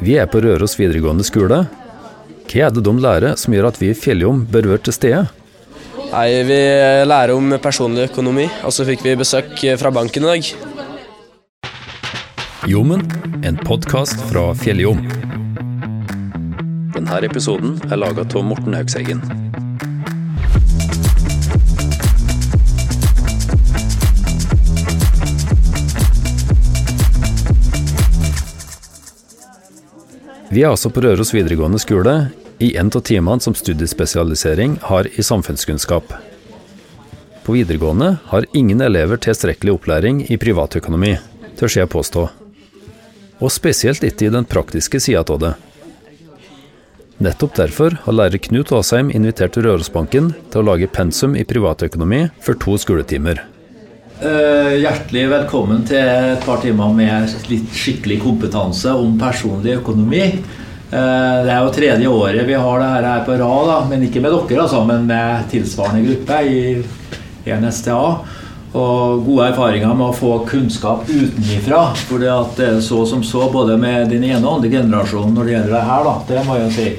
Vi er på Røros videregående skole. Hva er det de lærer som gjør at vi i Fjelljom bør være til stede? Nei, Vi lærer om personlig økonomi, og så fikk vi besøk fra banken i dag. Jommen, en podkast fra Fjelljom. Denne episoden er laga av Morten Haugseggen. Vi er altså på Røros videregående skole, i en av timene som studiespesialisering har i samfunnskunnskap. På videregående har ingen elever tilstrekkelig opplæring i privatøkonomi, tør jeg påstå. Og spesielt ikke i den praktiske sida av det. Nettopp derfor har lærer Knut Aasheim invitert Rørosbanken til å lage pensum i privatøkonomi for to skoletimer. Uh, hjertelig velkommen til et par timer med litt skikkelig kompetanse om personlig økonomi. Uh, det er jo tredje året vi har det her på rad, da, men ikke med dere, altså, men med tilsvarende gruppe i, NSTA. Og gode erfaringer med å få kunnskap utenifra. For det er så som så både med din ene og andre generasjon når det gjelder det her. da, Det må jeg si.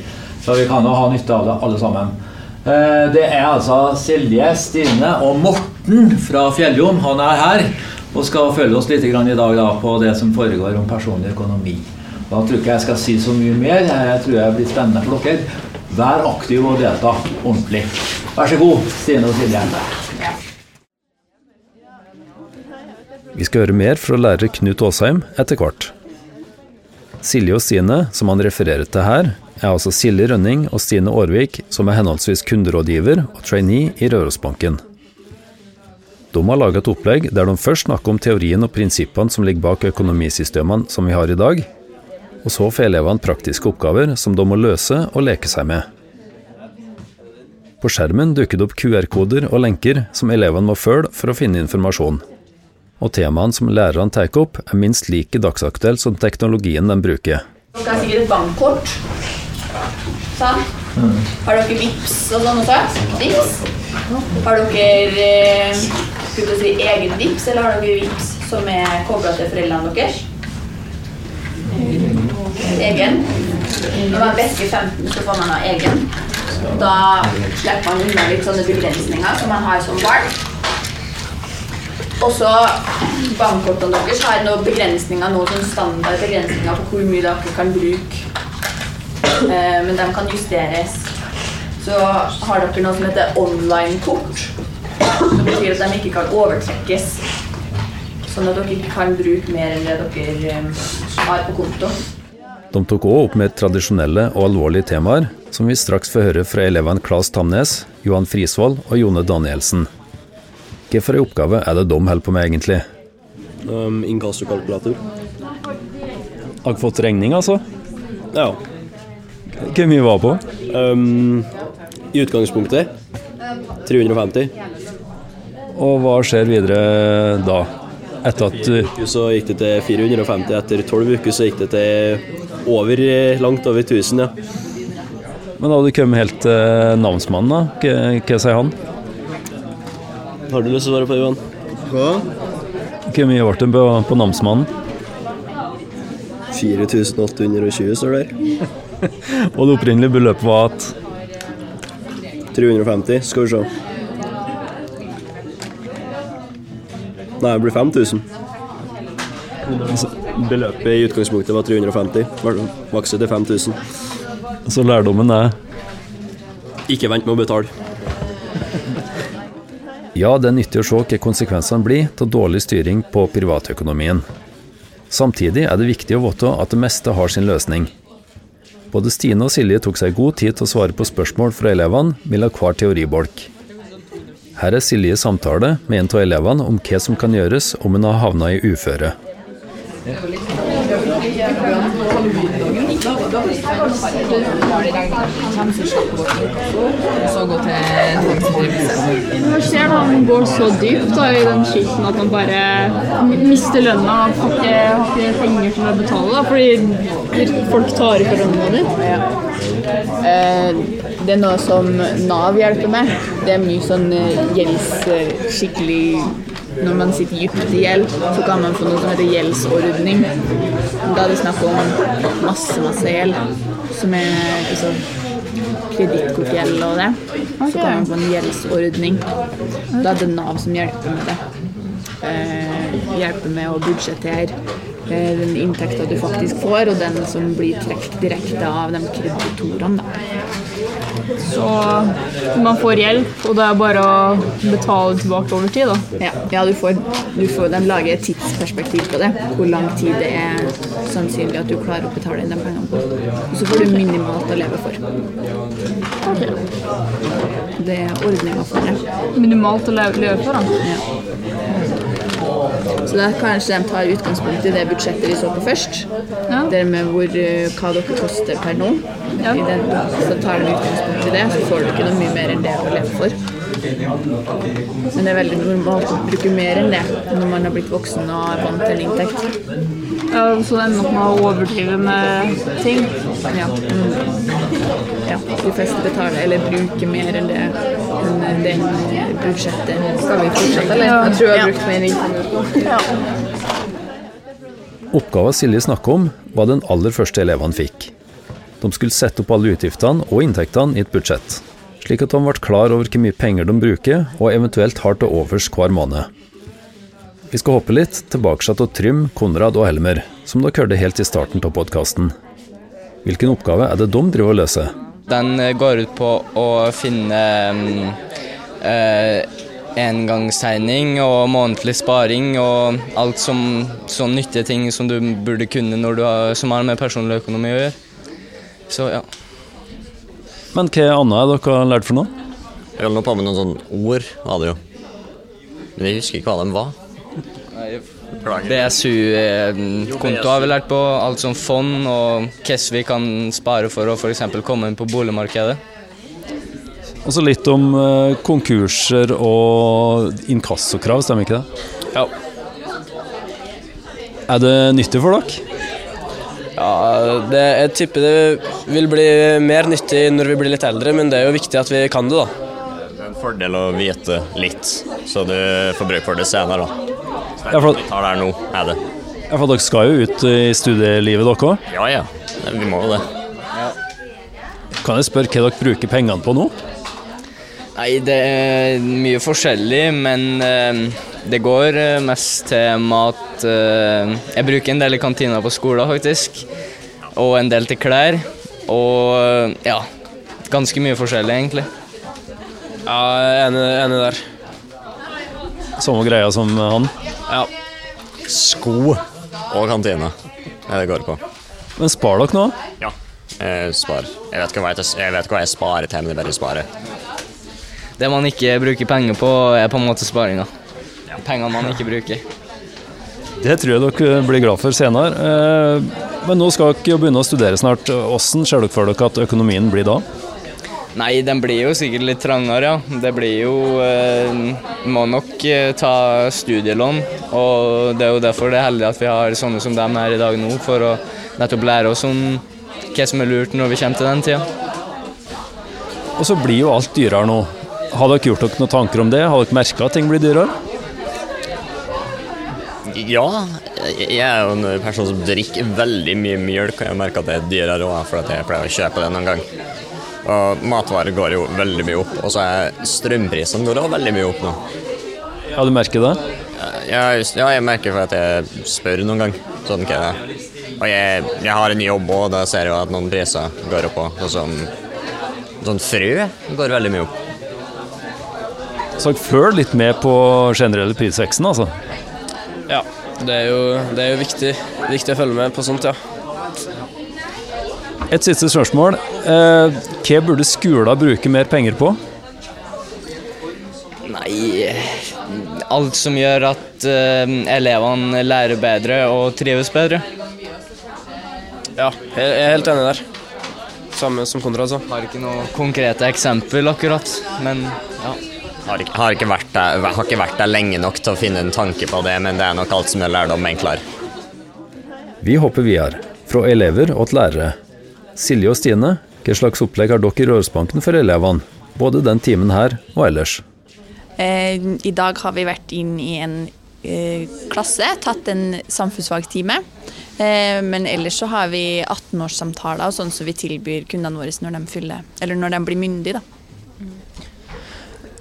Så vi kan jo ha nytte av det alle sammen. Uh, det er altså Silje, Stine og Morten Morten fra Fjelljom han er her og skal følge oss litt i dag da, på det som foregår om personlig økonomi. Da tror ikke jeg skal si så mye mer. Jeg tror jeg blir spennende for dere. Vær aktiv og delta ordentlig. Vær så god, Stine og Silje. Vi skal høre mer fra lærer Knut Aasheim etter hvert. Silje og Stine, som han refererer til her, er altså Silje Rønning og Stine Aarvik, som er henholdsvis kunderådgiver og trainee i Rørosbanken. De har laga et opplegg der de først snakker om teorien og prinsippene som ligger bak økonomisystemene som vi har i dag, og så får elevene praktiske oppgaver som de må løse og leke seg med. På skjermen dukker det opp QR-koder og lenker som elevene må følge for å finne informasjon. Og temaene som lærerne tar opp, er minst like dagsaktuelle som teknologien de bruker. Dere har sikkert et bankkort. Sånn. Har dere VIPS og sånn også? VIPS? Har dere eh, skulle si egen VIPS, eller har dere VIPS som er kobla til foreldrene deres? Egen. Når man vekker 15, så får man ha egen. Da slipper man unna litt sånne begrensninger som man har som barn. Også bankkortene deres har noen begrensninger, noen sånn standard begrensninger på hvor mye dere kan bruke. Eh, men de kan justeres. Så har dere noe som heter online-kort. Som betyr at de ikke kan overtrekkes. Sånn at dere ikke kan bruke mer enn det dere har på konto. De tok òg opp med tradisjonelle og alvorlige temaer, som vi straks får høre fra elevene Claes Tamnes, Johan Frisvold og Jone Danielsen. Hvilken oppgave er det de holder på med, egentlig? Um, Inkassokalkulator. Har dere fått regning, altså? Ja. Hvor mye var på? Um, I utgangspunktet 350. Og hva skjer videre da? Etter at du Så gikk det til 450. Etter tolv uker så gikk det til over, langt over 1000, ja. Men da hadde du kommet helt til navnsmannen, da? Hva, hva sier han? Har du lyst til å svare på det, Johan? Hva? Hvor mye ble det på, på namsmannen? 4820 står det der. Og det opprinnelige beløpet var at 350, skal vi se. Nei, det blir 5000. Beløpet i utgangspunktet var 350. Makset til 5000. Så lærdommen er Ikke vent med å betale. Ja, det er nyttig å se hva konsekvensene blir av dårlig styring på privatøkonomien. Samtidig er det viktig å vite at det meste har sin løsning. Både Stine og Silje tok seg god tid til å svare på spørsmål fra elevene mellom hver teoribolk. Her er Silje samtale med en av elevene om hva som kan gjøres om hun har havna i uføre. Man ser han går så dypt da, i den skilten at man bare mister lønna og har ikke, har ikke penger til å betale. Da, fordi folk tar ikke lønna di. Ja. det er noe som Nav hjelper med. Det er mye sånn eh, gjelds... Skikkelig når man sitter dypt i gjeld, så kan man få noe som heter gjeldsordning. Da er det snakk om masse, masse gjeld, som er altså, kredittkortgjeld og det. Så kan man få en gjeldsordning. Da er det Nav som hjelper med det. Eh, hjelper med å budsjettere eh, den inntekta du faktisk får, og den som blir trukket direkte av de kreditorene. Så man får hjelp, og det er bare å betale tilbake over tid, da. Ja, ja du får, du får, de lager et tidsperspektiv på det. Hvor lang tid det er sannsynlig at du klarer å betale inn de pengene på. Og så får du minimalt å leve for. Det er ordninga for det. Minimalt å leve for, da. Ja. Så da kanskje de tar utgangspunkt i det budsjettet vi så på først. Ja. Det med hvor, eh, hva dere koster per nå. Ja. Den, så tar de utgangspunkt i det, så får ikke noe mye mer enn det å leve for. Men det er veldig normalt å bruke mer enn det når man har blitt voksen og er vant til en inntekt. Ja, så det ender opp med å overdrive med ting. Ja. Mm. ja. De fleste betaler eller bruker mer enn det den budsjettet. Skal vi fortsette, eller? Jeg tror jeg har brukt mer enn Oppgaven Silje snakker om, var den aller første elevene fikk. De skulle sette opp alle utgiftene og inntektene i et budsjett, slik at de ble klar over hvor mye penger de bruker og eventuelt har til overs hver måned. Vi skal hoppe litt tilbake til Trym, Konrad og Helmer, som dere hørte helt i starten av podkasten. Hvilken oppgave er det de driver og løser? Den eh, går ut på å finne mm, eh, engangstegning og månedlig sparing og alt som sånn nyttige ting som du burde kunne når du har, som har med personlig økonomi å gjøre. Så ja. Men hva annet har dere har lært for noe? Jeg holdt på med noen sånne ord, var det jo. Men jeg husker ikke hva de var. BSU-konto har vi lært på, alt som fond og hvordan vi kan spare for å f.eks. komme inn på boligmarkedet. Og så litt om eh, konkurser og inkassokrav, stemmer ikke det? Ja. Er det nyttig for dere? Ja, det, jeg tipper det vil bli mer nyttig når vi blir litt eldre, men det er jo viktig at vi kan det, da. Det er en fordel å vite litt, så du får bruk for det senere. da. Så Ja, for- vi tar det her nå, er det. Ja, for dere skal jo ut i studielivet, dere òg. Ja ja, vi må jo det. Kan jeg spørre hva dere bruker pengene på nå? Nei, det er mye forskjellig, men eh, det går eh, mest til mat. eh, jeg bruker en del i kantina på skolen, faktisk. Og en del til klær. Og eh, ja, ganske mye forskjellig, egentlig. Ja, jeg er enig, enig der. Samme greia som han. Ja. Sko og kantine er det det går på. Men spar dere nå? Ja. Jeg spar. Jeg vet ikke hva jeg, jeg, vet ikke hva jeg sparer til, men det er bare sparer. Det man ikke bruker penger på, er på en måte sparinga. Pengene man ikke bruker. Det tror jeg dere blir glad for senere. Eh, Men nå skal dere begynne å studere snart. Hvordan ser dere for dere at økonomien blir da? Nei, den blir jo sikkert litt trangere, ja. Det blir jo eh, Må nok eh, ta studielån. Og det er jo derfor det er heldig at vi har sånne som dem her i dag nå, for å nettopp lære oss om hva som er lurt når vi kommer til den tida. Og så blir jo alt dyrere nå. Har dere gjort dere noen tanker om det? Har dere merka at ting blir dyrere? Ja, jeg er jo en person som drikker veldig mye mjølk, og jeg merker at det er dyrere òg, for at jeg pleier å kjøpe det noen gang. Og matvarer går jo veldig mye opp, og så er strømprisene går også veldig mye opp nå. Ja, du merker det? Ja, just, ja jeg merker for at jeg spør noen gang. Sånn hva det er. Og jeg, jeg har en jobb òg, da ser jeg jo at noen priser går opp òg. Sånn sånn frø går veldig mye opp. Så følg litt med på generelle prisveksten, altså? Ja, det er jo, det er jo viktig, viktig å følge med på sånt, ja. Et siste spørsmål. Eh, hva burde skolen bruke mer penger på? Nei Alt som gjør at eh, elevene lærer bedre og trives bedre. Ja, jeg er helt enig der. Samme som Konrad sa. Har ikke noe konkrete eksempel akkurat, men ja. Har ikke, har, ikke vært der, har ikke vært der lenge nok til å finne en tanke på det, men det er nok alt som er lærdom, enklere. Vi hopper videre, fra elever og til lærere. Silje og Stine, hva slags opplegg har dere i Rørsbanken for elevene, både den timen her og ellers? Eh, I dag har vi vært inn i en eh, klasse, tatt en samfunnsfagtime. Eh, men ellers så har vi 18-årssamtaler og sånn som vi tilbyr kundene våre når de, fyller, eller når de blir myndige. da.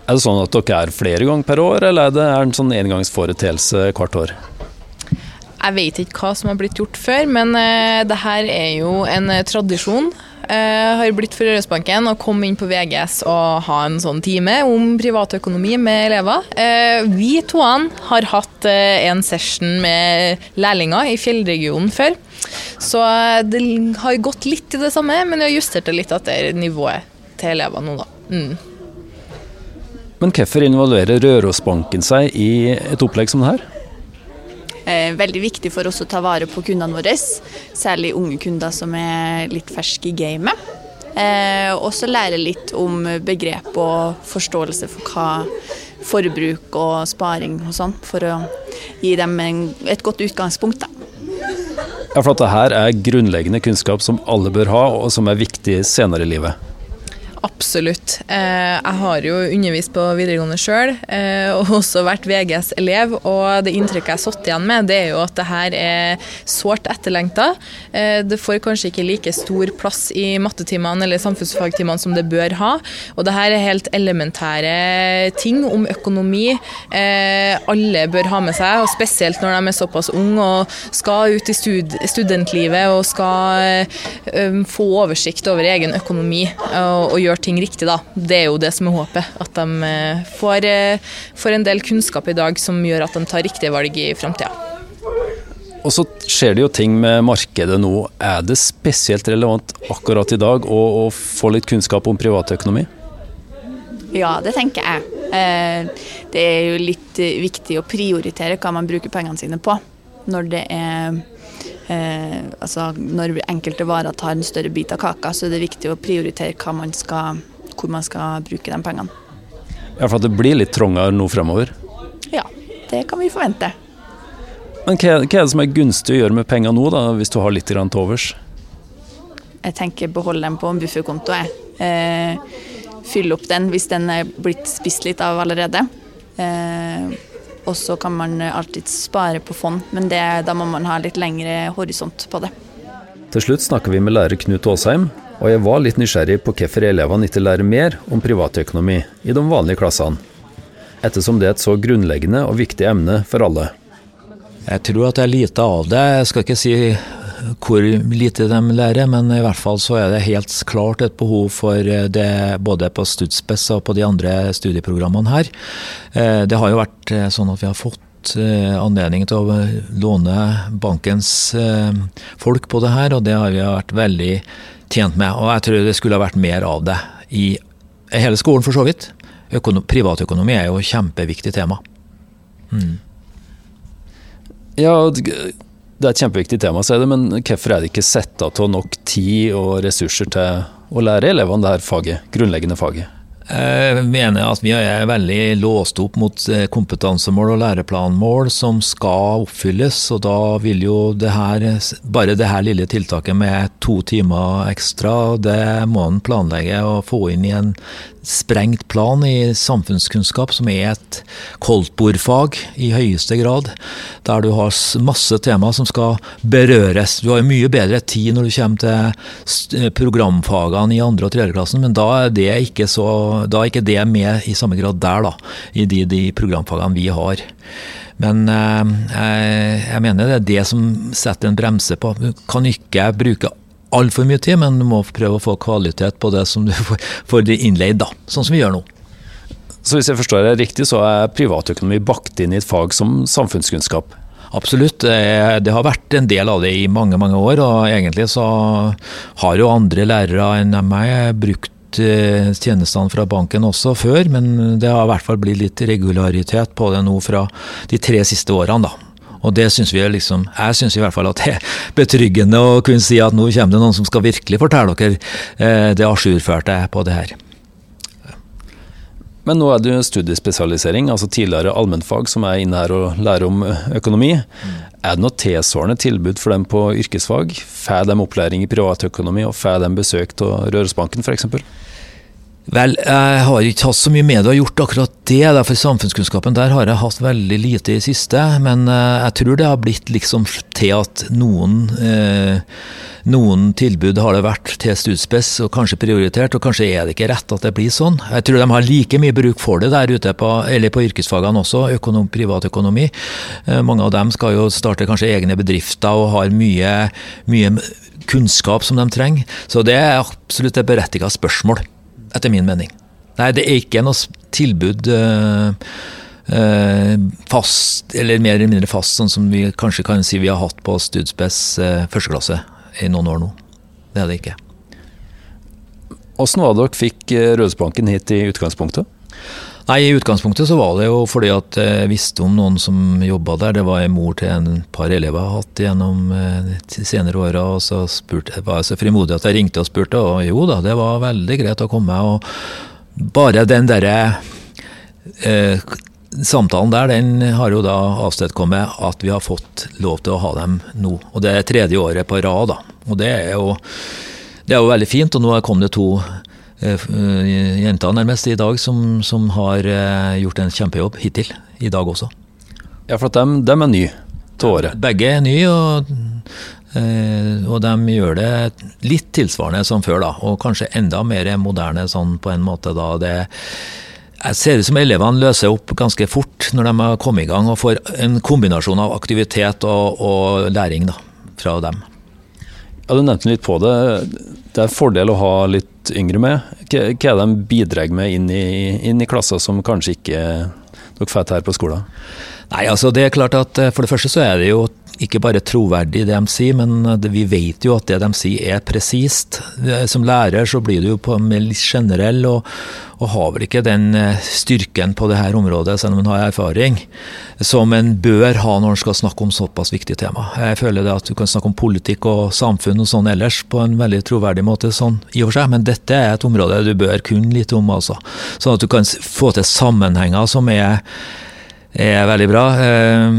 Er det sånn at dere er flere ganger per år, eller er det en sånn engangsforeteelse hvert år? Jeg vet ikke hva som har blitt gjort før, men uh, det her er jo en uh, tradisjon. Uh, har blitt for Rørosbanken å komme inn på VGS og ha en sånn time om privatøkonomi med elever. Uh, vi toene har hatt en session med lærlinger i fjellregionen før. Så det har gått litt i det samme, men vi har justert det litt etter nivået til elevene nå, da. Mm. Men hvorfor involverer Rørosbanken seg i et opplegg som det her? Eh, veldig viktig for oss å ta vare på kundene våre, særlig unge kunder som er litt ferske i gamet. Eh, også lære litt om begrep og forståelse for hva forbruk og sparing og sånn, for å gi dem en, et godt utgangspunkt. da. Ja, for at det her er grunnleggende kunnskap som alle bør ha, og som er viktig senere i livet. Absolutt. Eh, jeg har jo undervist på videregående sjøl, eh, og også vært VGS-elev. Og det inntrykket jeg har satt igjen med, det er jo at det her er sårt etterlengta. Eh, det får kanskje ikke like stor plass i mattetimene eller samfunnsfagtimene som det bør ha. Og det her er helt elementære ting om økonomi alle bør ha med seg, og spesielt når de er såpass unge og skal ut i stud studentlivet og skal få oversikt over egen økonomi. og gjøre gjør ting riktig, da. Det er jo det som er håpet. At de eh, får, eh, får en del kunnskap i dag som gjør at de tar riktige valg i framtida. Og så skjer det jo ting med markedet nå. Er det spesielt relevant akkurat i dag å, å få litt kunnskap om privatøkonomi? Ja, det tenker jeg. Eh, det er jo litt viktig å prioritere hva man bruker pengene sine på. Når det er eh, altså når enkelte varer tar en større bit av kaka, så er det viktig å prioritere man skal, hvor man skal bruke de pengene. Ja, For at det blir litt trangere nå fremover? Ja, det kan vi forvente. Men hva, hva, er det som er gunstig å gjøre med penger nå, da, hvis du har litt til overs? Jeg tenker beholde dem på en bufferkonto. Eh, fylle opp den hvis den er blitt spist litt av allerede. Eh, og så kan man alltid spare på fond, men det, da må man ha litt lengre horisont på det. Til slutt snakker vi med lærer Knut Aasheim, og jeg var litt nysgjerrig på hvorfor elevene ikke lærer mer om privatøkonomi i de vanlige klassene, ettersom det er et så grunnleggende og viktig emne for alle. Jeg tror at det er lite av det. Jeg skal ikke si hvor lite de lærer, men i hvert fall så er det helt klart et behov for det både på Studspes og på de andre studieprogrammene her. Eh, det har jo vært eh, sånn at vi har fått eh, anledning til å låne bankens folk på det her, og det har vi vært veldig tjent med. Og jeg tror det skulle ha vært mer av det i hele skolen, for så vidt. privatøkonomi er jo et kjempeviktig tema. Mm. Ja, det er et kjempeviktig tema, sier det, men hvorfor er det ikke satt av nok tid og ressurser til å lære elevene det her faget, grunnleggende faget? Jeg mener at vi er veldig låst opp mot eh, kompetansemål og læreplanmål som skal oppfylles. og Da vil jo det her, bare det her lille tiltaket med to timer ekstra, det må en planlegge å få inn i en sprengt plan i samfunnskunnskap, som er et koldtbordfag i høyeste grad. Der du har masse tema som skal berøres. Du har mye bedre tid når du kommer til eh, programfagene i andre og tredjeklassen, men da er det ikke, så, da er ikke det med i samme grad der, da, i de, de programfagene vi har. Men eh, jeg mener det er det som setter en bremse på. Du kan ikke bruke altfor mye tid, men du må prøve å få kvalitet på det som du får innleid, da, sånn som vi gjør nå. Så hvis jeg forstår det riktig, så er privatøkonomi bakt inn i et fag som samfunnskunnskap? Absolutt, det har vært en del av det i mange mange år. Og egentlig så har jo andre lærere enn meg brukt eh, tjenestene fra banken også før, men det har i hvert fall blitt litt regularitet på det nå fra de tre siste årene. da. Og det synes vi liksom, Jeg syns i hvert fall at det er betryggende å kunne si at nå kommer det noen som skal virkelig fortelle dere eh, det ajourførte på det her. Men nå er det jo studiespesialisering, altså tidligere allmennfag, som er inne her og lærer om økonomi. Mm. Er det noe tilsvarende tilbud for dem på yrkesfag? Får de opplæring i privatøkonomi, og får de besøk av Rørosbanken f.eks.? Vel, jeg har ikke hatt så mye med det å gjort akkurat det. For samfunnskunnskapen der har jeg hatt veldig lite i det siste. Men eh, jeg tror det har blitt liksom til at noen, eh, noen tilbud har det vært til studspes og kanskje prioritert, og kanskje er det ikke rett at det blir sånn. Jeg tror de har like mye bruk for det der ute på, eller på yrkesfagene også, økonom, privatøkonomi. Eh, mange av dem skal jo starte kanskje egne bedrifter og har mye, mye kunnskap som de trenger. Så det er absolutt et berettiget spørsmål etter min mening. Nei, det er ikke noe tilbud øh, øh, fast, eller mer eller mindre fast, sånn som vi kanskje kan si vi har hatt på Studspes øh, første klasse i noen år nå. Det er det ikke. Åssen var det dere fikk Rødhusbanken hit i utgangspunktet? Nei, I utgangspunktet så var det jo fordi at jeg visste om noen som jobba der. Det var en mor til en par elever jeg har hatt gjennom de senere åra. Og så spurte, var jeg så frimodig at jeg ringte og spurte, og jo da, det var veldig greit å komme. Og bare den derre eh, samtalen der, den har jo da avstedkommet at vi har fått lov til å ha dem nå. Og det er tredje året på rad, da. Og det er jo, det er jo veldig fint. Og nå kom det to jenter nærmest i dag som, som har gjort en kjempejobb hittil. I dag også. Ja, for at de, dem er nye til året? Begge er nye, og, og de gjør det litt tilsvarende som før, da. Og kanskje enda mer moderne sånn på en måte da. det jeg ser ut som elevene løser opp ganske fort når de har kommet i gang og får en kombinasjon av aktivitet og, og læring da, fra dem. Ja, Du nevnte litt på det. Det er en fordel å ha litt yngre med. Hva er det de bidrar med inn i, inn i klasser som kanskje ikke dere får her på skolen? Nei, altså det er klart at For det første så er det jo ikke bare troverdig det de sier, men vi vet jo at det de sier er presist. Som lærer så blir du jo på litt generell, og, og, har vel ikke den styrken på det her området, selv om en har erfaring, som en bør ha når en skal snakke om såpass viktige tema. Jeg føler det at du kan snakke om politikk og samfunn og sånn ellers på en veldig troverdig måte, sånn i og for seg, men dette er et område du bør kunne litt om, altså. Sånn at du kan få til sammenhenger som er er veldig bra. Eh,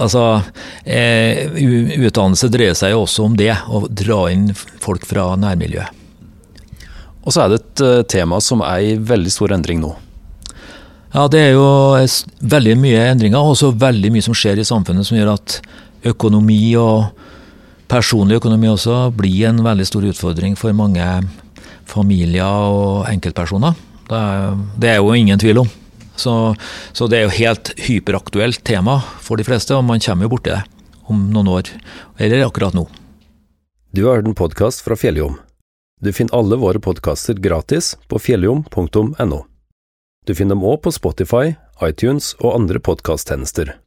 altså, eh, Utdannelse dreier seg jo også om det, å dra inn folk fra nærmiljøet. Og så er det et tema som er i veldig stor endring nå. Ja, det er jo veldig mye endringer, og også veldig mye som skjer i samfunnet som gjør at økonomi og personlig økonomi også blir en veldig stor utfordring for mange familier og enkeltpersoner. Det er, det er jo ingen tvil om. Så, så, det er jo helt hyperaktuelt tema for de fleste, og man kommer jo borti det om noen år, eller akkurat nå. Du har hørt en podkast fra Fjelljom. Du finner alle våre podkaster gratis på fjelljom.no. Du finner dem òg på Spotify, iTunes og andre podkasttjenester.